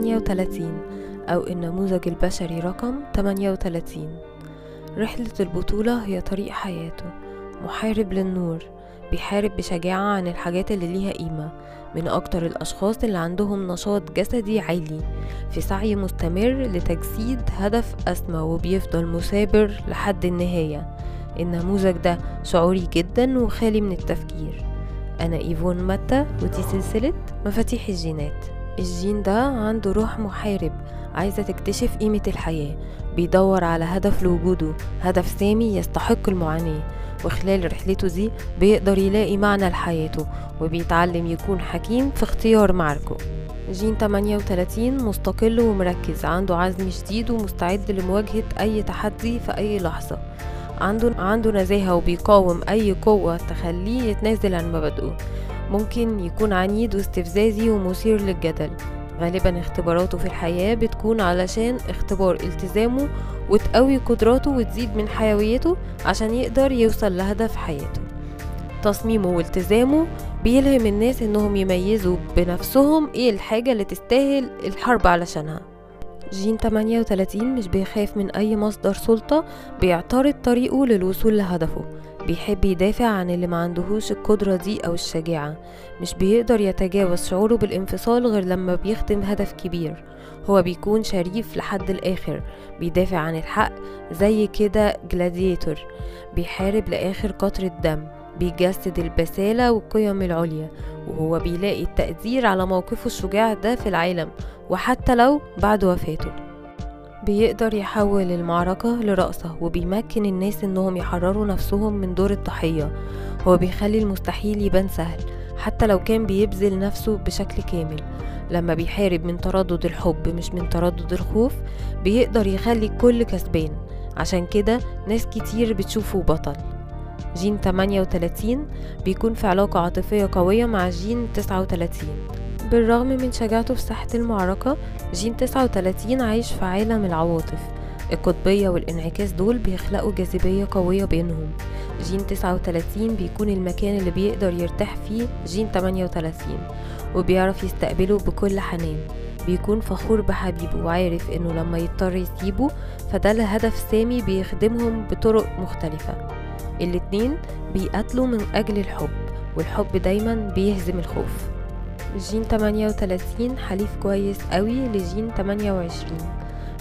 38 أو النموذج البشري رقم 38 رحلة البطولة هي طريق حياته محارب للنور بيحارب بشجاعة عن الحاجات اللي ليها قيمة من أكتر الأشخاص اللي عندهم نشاط جسدي عالي في سعي مستمر لتجسيد هدف أسمى وبيفضل مثابر لحد النهاية. النموذج ده شعوري جدا وخالي من التفكير. أنا إيفون ماتا ودي سلسلة مفاتيح الجينات. الجين ده عنده روح محارب عايزة تكتشف قيمة الحياة. بيدور على هدف لوجوده هدف سامي يستحق المعاناة. وخلال رحلته دي بيقدر يلاقي معنى لحياته وبيتعلم يكون حكيم في اختيار معاركه. جين 38 مستقل ومركز عنده عزم شديد ومستعد لمواجهة أي تحدي في أي لحظة. عنده عنده نزاهة وبيقاوم أي قوة تخليه يتنازل عن مبادئه. ممكن يكون عنيد واستفزازي ومثير للجدل. غالبا اختباراته في الحياة بتكون علشان اختبار التزامه وتقوي قدراته وتزيد من حيويته عشان يقدر يوصل لهدف حياته. تصميمه والتزامه بيلهم الناس إنهم يميزوا بنفسهم إيه الحاجة اللي تستاهل الحرب علشانها. جين 38 مش بيخاف من أي مصدر سلطة بيعترض طريقه للوصول لهدفه. بيحب يدافع عن اللي ما عندهوش القدرة دي أو الشجاعة. مش بيقدر يتجاوز شعوره بالانفصال غير لما بيخدم هدف كبير. هو بيكون شريف لحد الآخر بيدافع عن الحق زي كده جلاديتور. بيحارب لآخر قطرة دم. بيجسد البسالة والقيم العليا وهو بيلاقي التقدير على موقفه الشجاع ده في العالم وحتى لو بعد وفاته. بيقدر يحول المعركة لرقصة وبيمكن الناس إنهم يحرروا نفسهم من دور الضحية. هو بيخلي المستحيل يبان سهل حتى لو كان بيبذل نفسه بشكل كامل. لما بيحارب من تردد الحب مش من تردد الخوف بيقدر يخلي الكل كسبان. عشان كده ناس كتير بتشوفه بطل. جين 38 بيكون في علاقة عاطفية قوية مع جين 39 بالرغم من شجاعته في ساحة المعركة جين 39 عايش في عالم العواطف. القطبية والانعكاس دول بيخلقوا جاذبية قوية بينهم. جين 39 بيكون المكان اللي بيقدر يرتاح فيه جين 38 وبيعرف يستقبله بكل حنان. بيكون فخور بحبيبه وعارف إنه لما يضطر يسيبه فده لهدف سامي بيخدمهم بطرق مختلفة. الاتنين بيقاتلوا من أجل الحب والحب دايما بيهزم الخوف. جين 38 حليف كويس قوي لجين 28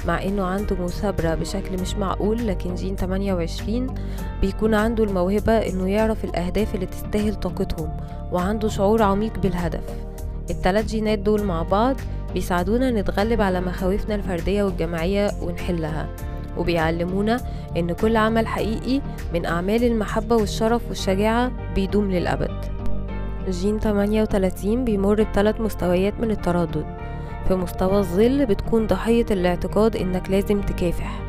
مع إنه عنده مثابرة بشكل مش معقول لكن جين 28 بيكون عنده الموهبة إنه يعرف الأهداف اللي تستاهل طاقتهم وعنده شعور عميق بالهدف. التلات جينات دول مع بعض بيساعدونا نتغلب على مخاوفنا الفردية والجماعية ونحلها. وبيعلمونا إن كل عمل حقيقي من أعمال المحبة والشرف والشجاعة بيدوم للأبد. جين 38 بيمر بثلاث مستويات من التردد. في مستوى الظل بتكون ضحية الاعتقاد إنك لازم تكافح.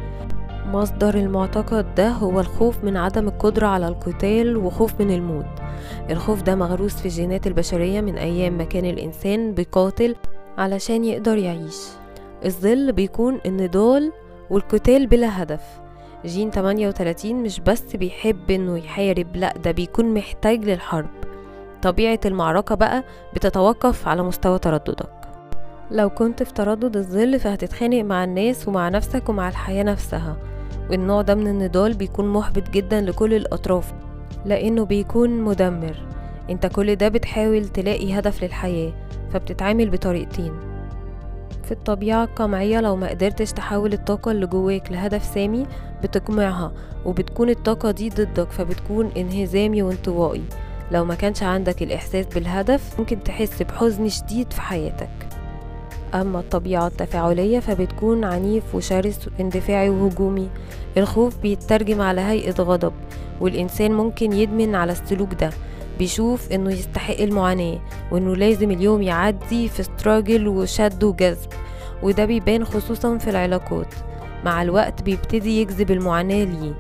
مصدر المعتقد ده هو الخوف من عدم القدرة على القتال وخوف من الموت. الخوف ده مغروس في الجينات البشرية من أيام ما كان الإنسان بيقاتل علشان يقدر يعيش. الظل بيكون النضال والقتال بلا هدف. جين 38 مش بس بيحب إنه يحارب لأ ده بيكون محتاج للحرب. طبيعة المعركة بقى بتتوقف على مستوى ترددك. لو كنت في تردد الظل فهتتخانق مع الناس ومع نفسك ومع الحياة نفسها. والنوع ده من النضال بيكون محبط جدا لكل الأطراف لأنه بيكون مدمر. أنت كل ده بتحاول تلاقي هدف للحياة فبتتعامل بطريقتين. في الطبيعة القمعية لو ما قدرتش تحول الطاقة اللي جواك لهدف سامي بتقمعها وبتكون الطاقة دي ضدك فبتكون انهزامي وانطوائي. لو ما كانش عندك الإحساس بالهدف ممكن تحس بحزن شديد في حياتك. أما الطبيعة التفاعلية فبتكون عنيف وشرس اندفاعي وهجومي. الخوف بيترجم على هيئة غضب والإنسان ممكن يدمن على السلوك ده. بيشوف إنه يستحق المعاناة وإنه لازم اليوم يعدي في استراجل وشد وجذب. وده بيبان خصوصا في العلاقات. مع الوقت بيبتدي يجذب المعاناة ليه.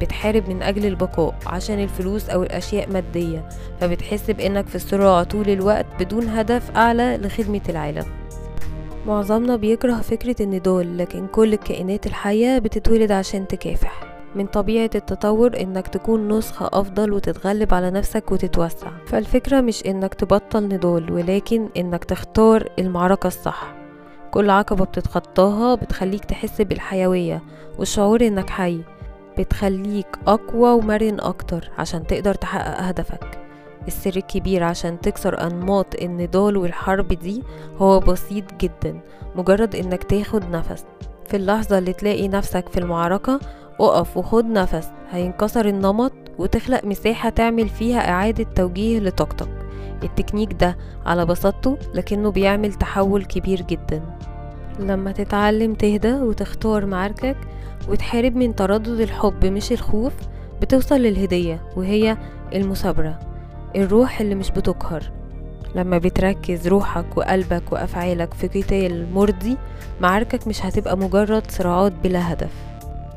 بتحارب من أجل البقاء عشان الفلوس أو الأشياء مادية فبتحس بإنك في الصراع طول الوقت بدون هدف أعلى لخدمة العالم معظمنا بيكره فكرة النضال لكن كل الكائنات الحية بتتولد عشان تكافح. من طبيعة التطور إنك تكون نسخة أفضل وتتغلب على نفسك وتتوسع. فالفكرة مش إنك تبطل نضال ولكن إنك تختار المعركة الصح. كل عقبة بتتخطاها بتخليك تحس بالحيوية والشعور إنك حي. بتخليك أقوى ومرن أكتر عشان تقدر تحقق هدفك السر الكبير عشان تكسر أنماط النضال والحرب دي هو بسيط جدا مجرد إنك تاخد نفس. في اللحظة اللي تلاقي نفسك في المعركة اقف وخد نفس. هينكسر النمط وتخلق مساحة تعمل فيها إعادة توجيه لطاقتك. التكنيك ده على بساطته لكنه بيعمل تحول كبير جدا. لما تتعلم تهدى وتختار معاركك وتحارب من تردد الحب مش الخوف بتوصل للهدية وهي المثابرة الروح اللي مش بتقهر. لما بتركز روحك وقلبك وأفعالك في قتال مرضي معاركك مش هتبقى مجرد صراعات بلا هدف.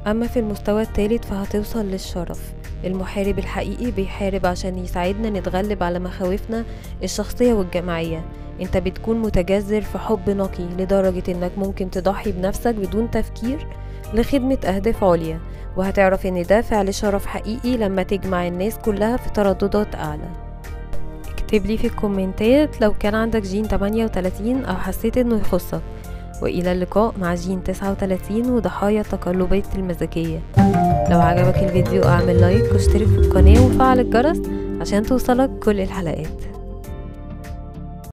أما في المستوى الثالث فهتوصل للشرف. المحارب الحقيقي بيحارب عشان يساعدنا نتغلب على مخاوفنا الشخصية والجماعية. انت بتكون متجذر في حب نقي لدرجة انك ممكن تضحي بنفسك بدون تفكير لخدمة أهداف عليا. وهتعرف إن ده فعل شرف حقيقي لما تجمع الناس كلها في ترددات أعلى. اكتب لي في الكومنتات لو كان عندك جين 38 أو حسيت إنه يخصك. وإلى اللقاء مع جين 39 وضحايا التقلبات المزاجية. لو عجبك الفيديو أعمل like واشترك في القناة وفعل الجرس عشان توصلك كل الحلقات.